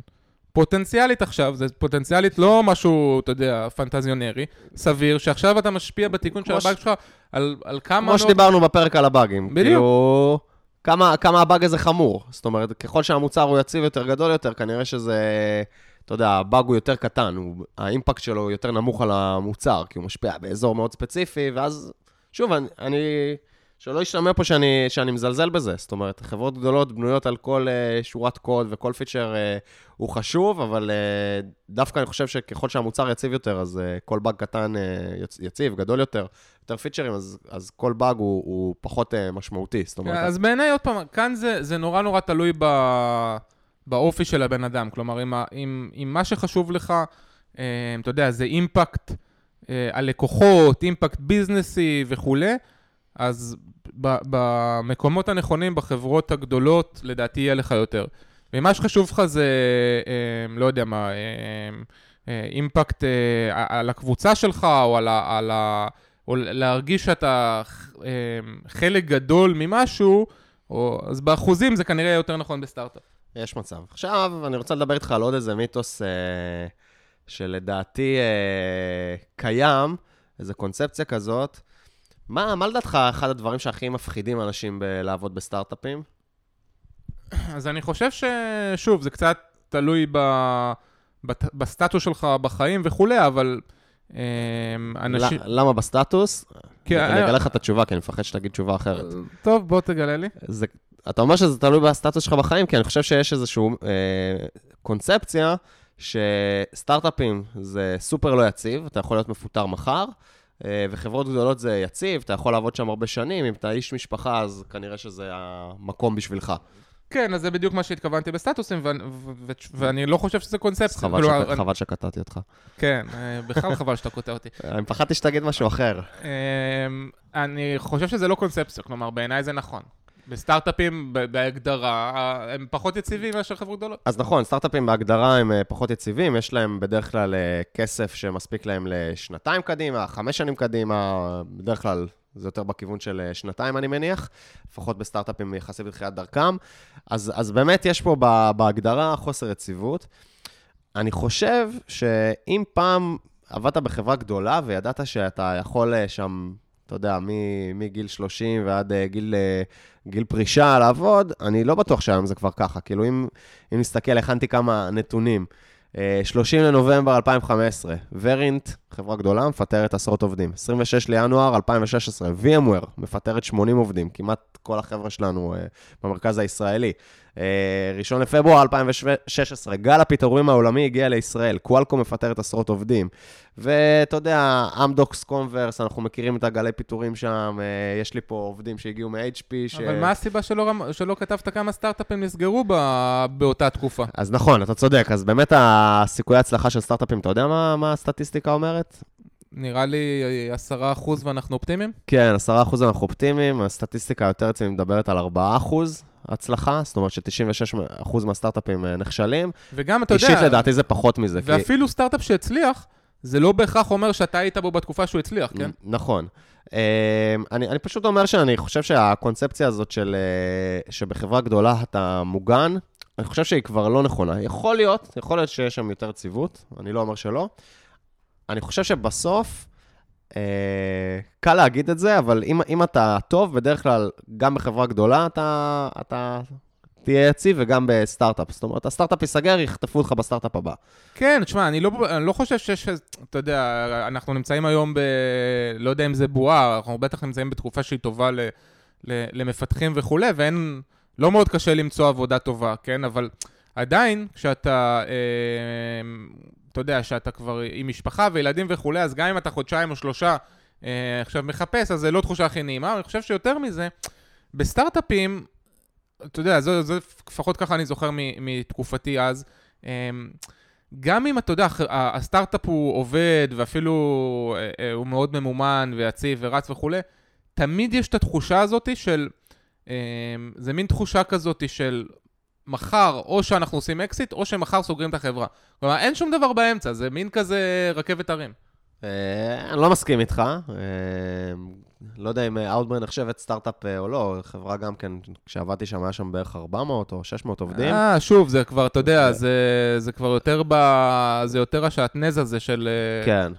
פוטנציאלית עכשיו, זה פוטנציאלית לא משהו, אתה יודע, פנטזיונרי, סביר, שעכשיו אתה משפיע בתיקון של ש- הבאג שלך על, על כמה... כמו לא- שדיברנו בפרק על הבאגים. בדיוק. כאילו, כמה, כמה הבאג הזה חמור. זאת אומרת, ככל שהמוצר הוא יציב יותר, גדול יותר, כנראה שזה, אתה יודע, הבאג הוא יותר קטן, הוא, האימפקט שלו יותר נמוך על המוצר, כי הוא משפיע באזור מאוד ספציפי, ואז, שוב, אני, אני שלא ישתמע פה שאני, שאני מזלזל בזה. זאת אומרת, חברות גדולות בנויות על כל uh, שורת קוד וכל פיצ'ר uh, הוא חשוב, אבל uh, דווקא אני חושב שככל שהמוצר יציב יותר, אז uh, כל באג קטן uh, יצ, יציב, גדול יותר, יותר פיצ'רים, אז, אז כל באג הוא, הוא פחות uh, משמעותי. זאת אומרת, אז בעיניי, עוד פעם, כאן זה, זה נורא נורא תלוי ב, באופי של הבן אדם. כלומר, אם, אם, אם מה שחשוב לך, אתה יודע, זה אימפקט אה, על לקוחות, אימפקט ביזנסי וכולי, אז במקומות הנכונים, בחברות הגדולות, לדעתי יהיה לך יותר. ואם מה שחשוב לך זה, אה, לא יודע מה, אה, אה, אימפקט אה, על הקבוצה שלך, או על ה... על ה או להרגיש שאתה אה, חלק גדול ממשהו, או, אז באחוזים זה כנראה יותר נכון בסטארט-אפ. יש מצב. עכשיו, אני רוצה לדבר איתך על עוד איזה מיתוס אה, שלדעתי אה, קיים, איזו קונספציה כזאת. מה, מה לדעתך אחד הדברים שהכי מפחידים אנשים בלעבוד בסטארט-אפים? אז אני חושב ששוב, זה קצת תלוי ב, בת, בסטטוס שלך בחיים וכולי, אבל אה, אנשים... ל- למה בסטטוס? כי- אני אגלה לך את התשובה, כי אני מפחד שתגיד תשובה אחרת. טוב, בוא תגלה לי. זה, אתה אומר שזה תלוי בסטטוס שלך בחיים, כי אני חושב שיש איזושהי אה, קונספציה שסטארט-אפים זה סופר לא יציב, אתה יכול להיות מפוטר מחר, אה, וחברות גדולות זה יציב, אתה יכול לעבוד שם הרבה שנים, אם אתה איש משפחה, אז כנראה שזה המקום בשבילך. כן, אז זה בדיוק מה שהתכוונתי בסטטוסים, ו- ו- ו- ואני לא חושב שזה אז קונספציה. חבל, כלומר. אני- חבל שקטעתי אותך. כן, אה, בכלל חבל שאתה קוטע אותי. אני פחדתי שתגיד משהו אחר. אמ, אני חושב שזה לא קונספציה, כלומר, בעיניי זה נכון. בסטארט-אפים, בהגדרה, הם פחות יציבים מאשר חברות גדולות. אז נכון, סטארט-אפים בהגדרה הם אה, פחות יציבים, יש להם בדרך כלל אה, כסף שמספיק להם לשנתיים קדימה, חמש שנים קדימה, בדרך כלל זה יותר בכיוון של אה, שנתיים, אני מניח, לפחות בסטארט-אפים יחסית בתחילת דרכם. אז, אז באמת יש פה בהגדרה חוסר יציבות. אני חושב שאם פעם עבדת בחברה גדולה וידעת שאתה יכול שם, אתה יודע, מגיל 30 ועד אה, גיל, אה, גיל פרישה לעבוד, אני לא בטוח שהיום זה כבר ככה. כאילו, אם, אם נסתכל, הכנתי כמה נתונים. אה, 30 לנובמבר 2015, ורינט, חברה גדולה, מפטרת עשרות עובדים. 26 לינואר 2016, VMware, מפטרת 80 עובדים, כמעט כל החבר'ה שלנו אה, במרכז הישראלי. אה, ראשון לפברואר 2016, גל הפיטורים העולמי הגיע לישראל, קוואלקום מפטרת עשרות עובדים. ואתה יודע, אמדוקס קונברס, אנחנו מכירים את הגלי פיטורים שם, אה, יש לי פה עובדים שהגיעו מ-HP. ש... אבל מה הסיבה שלא שלא כתבת כמה סטארט-אפים נסגרו ב- באותה תקופה? אז נכון, אתה צודק, אז באמת הסיכויי ההצלחה של סטארט-אפים, אתה יודע מה, מה הסטטיסטיקה אומרת? נראה לי 10% ואנחנו אופטימיים? כן, 10% אנחנו אופטימיים, הסטטיסטיקה היותר אצלנו מדברת על 4% הצלחה, זאת אומרת ש-96% מהסטארט-אפים אה, נכשלים. וגם, אתה יודע... אישית לדעתי זה פחות מזה. כי- ואפילו סטארט-אפ שהצליח, זה לא בהכרח אומר שאתה היית בו בתקופה שהוא הצליח, כן? נכון. אה, אני, אני פשוט אומר שאני חושב שהקונספציה הזאת של אה, שבחברה גדולה אתה מוגן, אני חושב שהיא כבר לא נכונה. יכול להיות, יכול להיות שיש שם יותר יציבות, אני לא אומר שלא. אני חושב שבסוף, אה, קל להגיד את זה, אבל אם, אם אתה טוב, בדרך כלל, גם בחברה גדולה אתה, אתה תהיה יציב וגם בסטארט-אפ. זאת אומרת, הסטארט-אפ ייסגר, יחטפו אותך בסטארט-אפ הבא. כן, תשמע, אני לא, אני לא חושב שיש, אתה יודע, אנחנו נמצאים היום ב... לא יודע אם זה בועה, אנחנו בטח נמצאים בתקופה שהיא טובה ל, ל, למפתחים וכולי, ואין... לא מאוד קשה למצוא עבודה טובה, כן? אבל עדיין, כשאתה, אה, אתה יודע, שאתה כבר עם משפחה וילדים וכולי, אז גם אם אתה חודשיים או שלושה אה, עכשיו מחפש, אז זה לא תחושה הכי נעימה. אני חושב שיותר מזה, בסטארט-אפים, אתה יודע, זה, זה לפחות ככה אני זוכר מתקופתי אז, אה, גם אם אתה יודע, הסטארט-אפ הוא עובד ואפילו אה, אה, הוא מאוד ממומן ויציב ורץ וכולי, תמיד יש את התחושה הזאת של, אה, זה מין תחושה כזאת של מחר או שאנחנו עושים אקזיט או שמחר סוגרים את החברה. כלומר, אין שום דבר באמצע, זה מין כזה רכבת הרים. אה, אני לא מסכים איתך. אה, לא יודע אם Outbrain נחשבת סטארט-אפ אה, או לא, חברה גם כן, כשעבדתי שם היה שם בערך 400 או 600 עובדים. אה, שוב, זה כבר, אתה יודע, זה, זה כבר יותר ב... זה יותר השעטנז הזה של... אה, כן.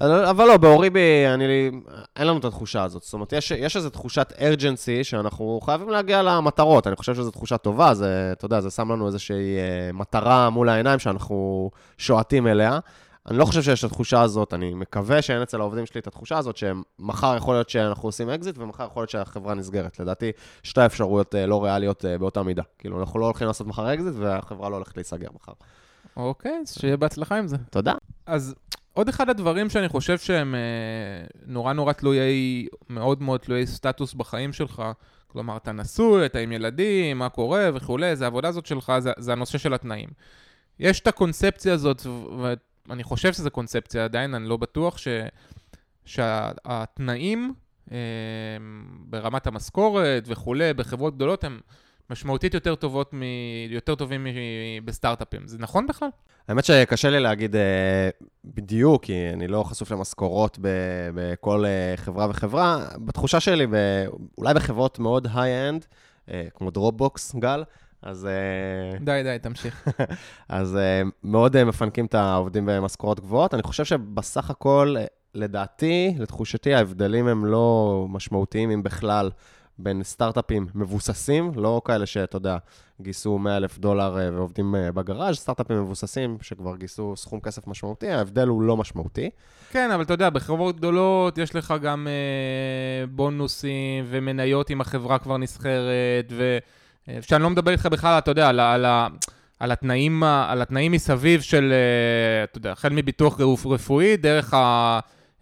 אבל לא, ב-Oribi, אני, אין לנו את התחושה הזאת. זאת אומרת, יש, יש איזו תחושת urgency שאנחנו חייבים להגיע למטרות. אני חושב שזו תחושה טובה, זה, אתה יודע, זה שם לנו איזושהי אה, מטרה מול העיניים שאנחנו שועטים אליה. אני לא חושב שיש את התחושה הזאת, אני מקווה שאין אצל העובדים שלי את התחושה הזאת, שמחר יכול להיות שאנחנו עושים אקזיט, ומחר יכול להיות שהחברה נסגרת. לדעתי, שתי אפשרויות אה, לא ריאליות אה, באותה מידה. כאילו, אנחנו לא הולכים לעשות מחר אקזיט, והחברה לא הולכת להיסגר מחר. אוקיי, אז שיהיה בהצלחה עם זה. תודה. אז עוד אחד הדברים שאני חושב שהם אה, נורא נורא תלויי, מאוד מאוד תלויי סטטוס בחיים שלך, כלומר, אתה נשוי, אתה עם ילדים, מה קורה וכולי, זה העבודה הזאת שלך, זה, זה הנושא של התנאים. יש את הקונספציה הזאת, ואני חושב שזו קונספציה עדיין, אני לא בטוח, ש, שהתנאים אה, ברמת המשכורת וכולי, בחברות גדולות, הם משמעותית יותר טובות, מ... יותר טובים בסטארט-אפים. זה נכון בכלל? האמת שקשה לי להגיד אה, בדיוק, כי אני לא חשוף למשכורות בכל אה, חברה וחברה. בתחושה שלי, ב... אולי בחברות מאוד high-end, אה, כמו דרופבוקס, גל, אז... די, די, תמשיך. אז מאוד מפנקים את העובדים במשכורות גבוהות. אני חושב שבסך הכל, לדעתי, לתחושתי, ההבדלים הם לא משמעותיים, אם בכלל. בין סטארט-אפים מבוססים, לא כאלה שאתה יודע, גייסו 100 אלף דולר אה, ועובדים אה, בגראז', סטארט-אפים מבוססים שכבר גייסו סכום כסף משמעותי, ההבדל הוא לא משמעותי. כן, אבל אתה יודע, בחברות גדולות יש לך גם אה, בונוסים ומניות אם החברה כבר נסחרת, ושאני אה, לא מדבר איתך בכלל, אתה יודע, על, על, על, התנאים, על התנאים מסביב של, אתה יודע, החל מביטוח רפואי, דרך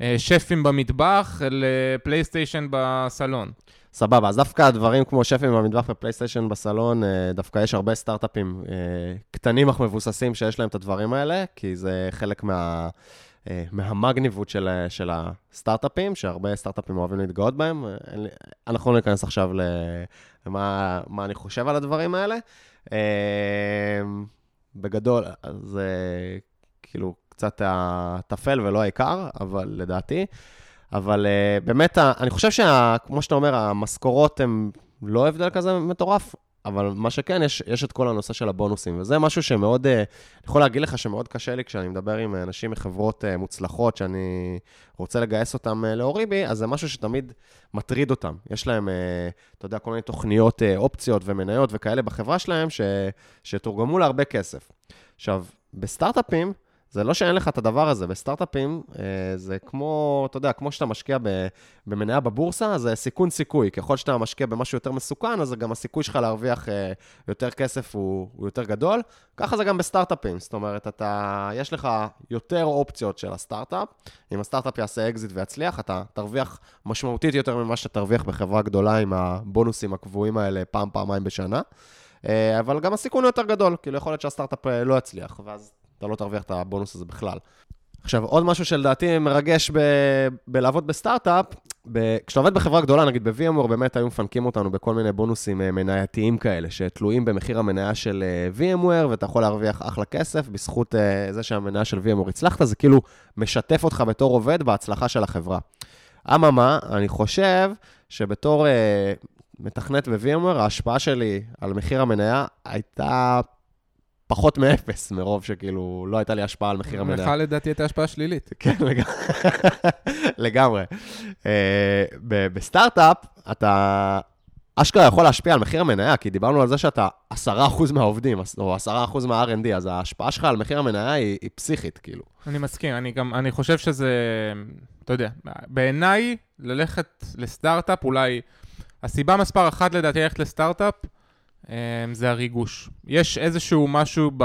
השפים במטבח לפלייסטיישן בסלון. סבבה, אז דווקא הדברים כמו שפים במטבח ופלייסטיישן בסלון, אה, דווקא יש הרבה סטארט-אפים אה, קטנים אך מבוססים שיש להם את הדברים האלה, כי זה חלק מה... אה, מהמגניבות של, של הסטארט-אפים, שהרבה סטארט-אפים אוהבים להתגאות בהם. אנחנו לא ניכנס עכשיו למה אני חושב על הדברים האלה. בגדול, זה כאילו קצת הטפל ולא העיקר, אבל לדעתי. אבל uh, באמת, אני חושב שכמו שאתה אומר, המשכורות הן לא הבדל כזה מטורף, אבל מה שכן, יש, יש את כל הנושא של הבונוסים, וזה משהו שמאוד, uh, אני יכול להגיד לך שמאוד קשה לי כשאני מדבר עם אנשים מחברות uh, מוצלחות, שאני רוצה לגייס אותם uh, לאוריבי, אז זה משהו שתמיד מטריד אותם. יש להם, uh, אתה יודע, כל מיני תוכניות, uh, אופציות ומניות וכאלה בחברה שלהם, ש, שתורגמו להרבה כסף. עכשיו, בסטארט-אפים, זה לא שאין לך את הדבר הזה, בסטארט-אפים אה, זה כמו, אתה יודע, כמו שאתה משקיע במניה בבורסה, זה סיכון סיכוי. ככל שאתה משקיע במשהו יותר מסוכן, אז גם הסיכוי שלך להרוויח אה, יותר כסף הוא, הוא יותר גדול. ככה זה גם בסטארט-אפים, זאת אומרת, אתה, יש לך יותר אופציות של הסטארט-אפ. אם הסטארט-אפ יעשה אקזיט ויצליח, אתה תרוויח משמעותית יותר ממה שאתה תרוויח בחברה גדולה עם הבונוסים הקבועים האלה פעם, פעמיים בשנה. אה, אבל גם הסיכון הוא יותר גדול, כאילו יכול להיות שהסטארט-אפ לא יצליח, ואז אתה לא תרוויח את הבונוס הזה בכלל. עכשיו, עוד משהו שלדעתי מרגש ב... בלעבוד בסטארט-אפ, ב... כשאתה עובד בחברה גדולה, נגיד ב-VMware, באמת היו מפנקים אותנו בכל מיני בונוסים אה, מנייתיים כאלה, שתלויים במחיר המניה של אה, VMware, ואתה יכול להרוויח אחלה כסף בזכות uh, זה שהמניה של VMware הצלחת, זה כאילו משתף אותך בתור עובד בהצלחה של החברה. אממה, אני חושב שבתור מתכנת ב-VMware, ההשפעה שלי על מחיר המניה הייתה פחות מאפס, מרוב שכאילו לא הייתה לי השפעה על מחיר המניה. לך לדעתי הייתה השפעה שלילית. כן, לגמרי. אה, בסטארט-אפ, אתה אשכרה יכול להשפיע על מחיר המניה, כי דיברנו על זה שאתה 10% מהעובדים, או 10% מה-R&D, אז ההשפעה שלך על מחיר המניה היא, היא פסיכית, כאילו. אני מסכים, אני גם, אני חושב שזה, אתה יודע, בעיניי, ללכת לסטארט-אפ, אולי, הסיבה מספר אחת לדעתי ללכת לסטארט-אפ, זה הריגוש. יש איזשהו משהו ב,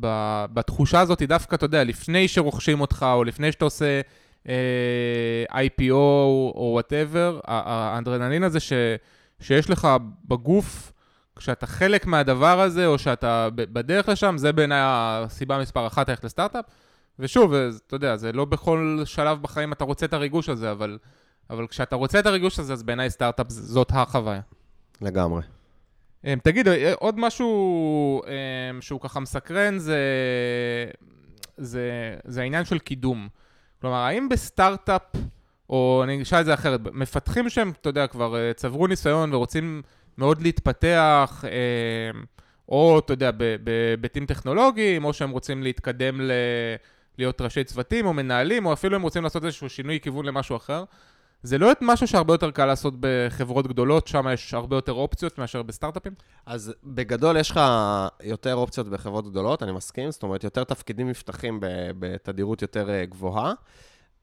ב, בתחושה הזאת, דווקא, אתה יודע, לפני שרוכשים אותך, או לפני שאתה עושה אה, IPO או whatever, האדרנלין הזה ש, שיש לך בגוף, כשאתה חלק מהדבר הזה, או שאתה בדרך לשם, זה בעיניי הסיבה מספר אחת ללכת לסטארט-אפ. ושוב, אתה יודע, זה לא בכל שלב בחיים אתה רוצה את הריגוש הזה, אבל, אבל כשאתה רוצה את הריגוש הזה, אז בעיניי סטארט-אפ זאת החוויה. לגמרי. אמ, תגיד, אה, עוד משהו אמ, שהוא ככה מסקרן זה, זה, זה העניין של קידום. כלומר, האם בסטארט-אפ או אני אשאל את זה אחרת, מפתחים שהם, אתה יודע, כבר אה, צברו ניסיון ורוצים מאוד להתפתח, אה, או, אתה יודע, בהיבטים טכנולוגיים, או שהם רוצים להתקדם ל... להיות ראשי צוותים או מנהלים, או אפילו הם רוצים לעשות איזשהו שינוי כיוון למשהו אחר. זה לא משהו שהרבה יותר קל לעשות בחברות גדולות, שם יש הרבה יותר אופציות מאשר בסטארט-אפים? אז בגדול יש לך יותר אופציות בחברות גדולות, אני מסכים, זאת אומרת, יותר תפקידים נפתחים בתדירות יותר אה, גבוהה.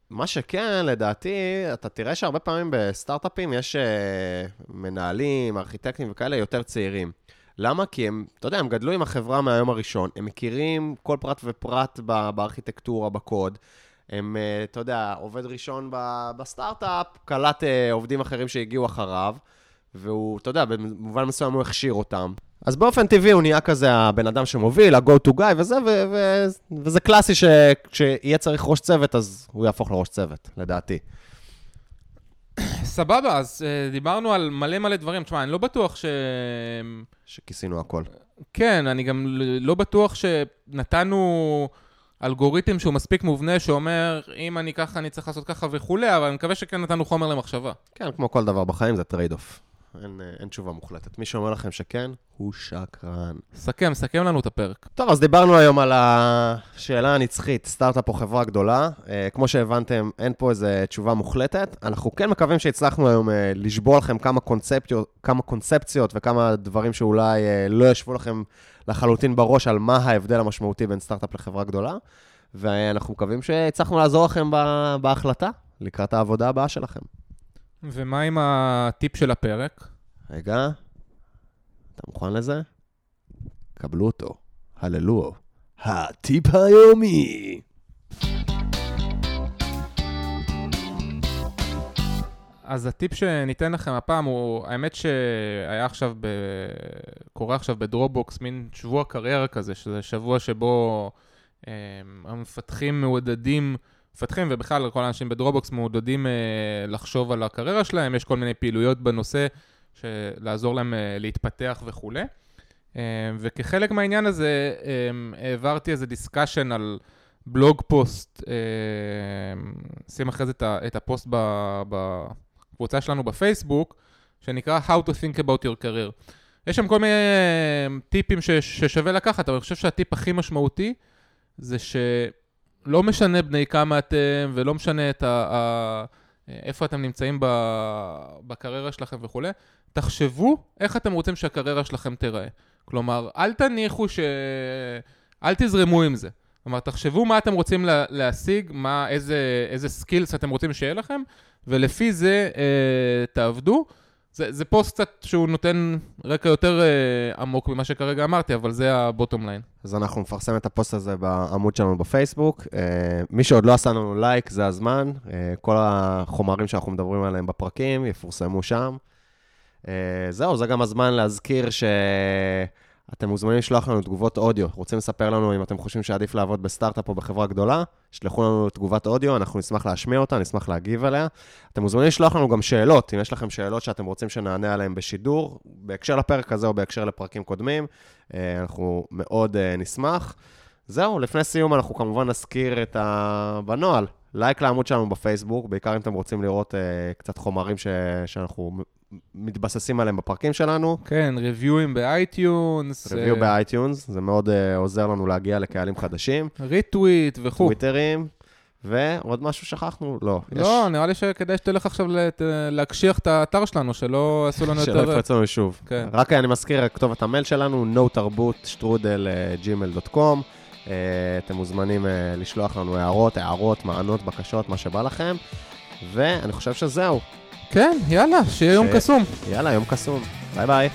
מה שכן, לדעתי, אתה תראה שהרבה פעמים בסטארט-אפים יש אה, מנהלים, ארכיטקטים וכאלה יותר צעירים. למה? כי הם, אתה יודע, הם גדלו עם החברה מהיום הראשון, הם מכירים כל פרט ופרט בארכיטקטורה, בקוד. הם, אה, אתה יודע, עובד ראשון בסטארט-אפ, קלט אה, עובדים אחרים שהגיעו אחריו, והוא, אתה יודע, במובן מסוים הוא הכשיר אותם. אז באופן טבעי הוא נהיה כזה הבן אדם שמוביל, ה-go to guy וזה, ו- ו- וזה קלאסי שכשיהיה צריך ראש צוות, אז הוא יהפוך לראש צוות, לדעתי. סבבה, אז אה, דיברנו על מלא מלא דברים. תשמע, אני לא בטוח ש... שכיסינו הכל. כן, אני גם לא בטוח שנתנו אלגוריתם שהוא מספיק מובנה, שאומר, אם אני ככה, אני צריך לעשות ככה וכולי, אבל אני מקווה שכן נתנו חומר למחשבה. כן, כמו כל דבר בחיים, זה trade-off. אין, אה, אין תשובה מוחלטת. מי שאומר לכם שכן, הוא שקרן. סכם, סכם לנו את הפרק. טוב, אז דיברנו היום על השאלה הנצחית, סטארט-אפ או חברה גדולה. אה, כמו שהבנתם, אין פה איזו תשובה מוחלטת. אנחנו כן מקווים שהצלחנו היום אה, לשבור לכם כמה קונספציות, כמה קונספציות וכמה דברים שאולי אה, לא ישבו לכם לחלוטין בראש על מה ההבדל המשמעותי בין סטארט-אפ לחברה גדולה. ואנחנו מקווים שהצלחנו לעזור לכם בהחלטה לקראת העבודה הבאה שלכם. ומה עם הטיפ של הפרק? רגע, אתה מוכן לזה? קבלו אותו, הללו. הטיפ היומי! אז הטיפ שניתן לכם הפעם הוא, האמת שהיה עכשיו, ב... קורה עכשיו בדרופבוקס, מין שבוע קריירה כזה, שזה שבוע שבו אה, המפתחים מעודדים מפתחים, ובכלל כל האנשים בדרופבוקס מעודדים אה, לחשוב על הקריירה שלהם, יש כל מיני פעילויות בנושא לעזור להם אה, להתפתח וכולי. אה, וכחלק מהעניין הזה, אה, העברתי איזה discussion על blog post, שים אחרי זה את הפוסט בקבוצה שלנו בפייסבוק, שנקרא How to think about your career. יש שם כל מיני אה, טיפים ש, ששווה לקחת, אבל אני חושב שהטיפ הכי משמעותי זה ש... לא משנה בני כמה אתם, ולא משנה את ה... ה איפה אתם נמצאים ב, בקריירה שלכם וכולי, תחשבו איך אתם רוצים שהקריירה שלכם תיראה. כלומר, אל תניחו ש... אל תזרמו עם זה. כלומר, תחשבו מה אתם רוצים לה, להשיג, מה, איזה, איזה skills אתם רוצים שיהיה לכם, ולפי זה אה, תעבדו. זה, זה פוסט קצת שהוא נותן רקע יותר אה, עמוק ממה שכרגע אמרתי, אבל זה ה bottom line. אז אנחנו נפרסם את הפוסט הזה בעמוד שלנו בפייסבוק. אה, מי שעוד לא עשה לנו לייק, זה הזמן. אה, כל החומרים שאנחנו מדברים עליהם בפרקים יפורסמו שם. אה, זהו, זה גם הזמן להזכיר ש... אתם מוזמנים לשלוח לנו תגובות אודיו. רוצים לספר לנו אם אתם חושבים שעדיף לעבוד בסטארט-אפ או בחברה גדולה? שלחו לנו תגובת אודיו, אנחנו נשמח להשמיע אותה, נשמח להגיב עליה. אתם מוזמנים לשלוח לנו גם שאלות, אם יש לכם שאלות שאתם רוצים שנענה עליהן בשידור, בהקשר לפרק הזה או בהקשר לפרקים קודמים, אה, אנחנו מאוד אה, נשמח. זהו, לפני סיום אנחנו כמובן נזכיר את ה... בנוהל, לייק לעמוד שלנו בפייסבוק, בעיקר אם אתם רוצים לראות אה, קצת חומרים ש... שאנחנו מתבססים עליהם בפרקים שלנו. כן, ריוויואים ב iTunes. review אה... ב iTunes, זה מאוד אה, עוזר לנו להגיע לקהלים חדשים. retweet וכו'. טוויטרים. ועוד משהו שכחנו? לא. לא, יש... נראה לי שכדאי שתלך עכשיו לת... להקשיח את האתר שלנו, שלא עשו לנו יותר... שלא יפרצו לנו שוב. כן. רק אני מזכיר, כתובת המייל שלנו, no תרבות שטרודל gmail.com. אה, אתם מוזמנים uh, לשלוח לנו הערות, הערות, טענות, בקשות, מה שבא לכם. ואני חושב שזהו. כן, יאללה, שיהיה. יום קסום. יאללה, יום קסום. ביי ביי.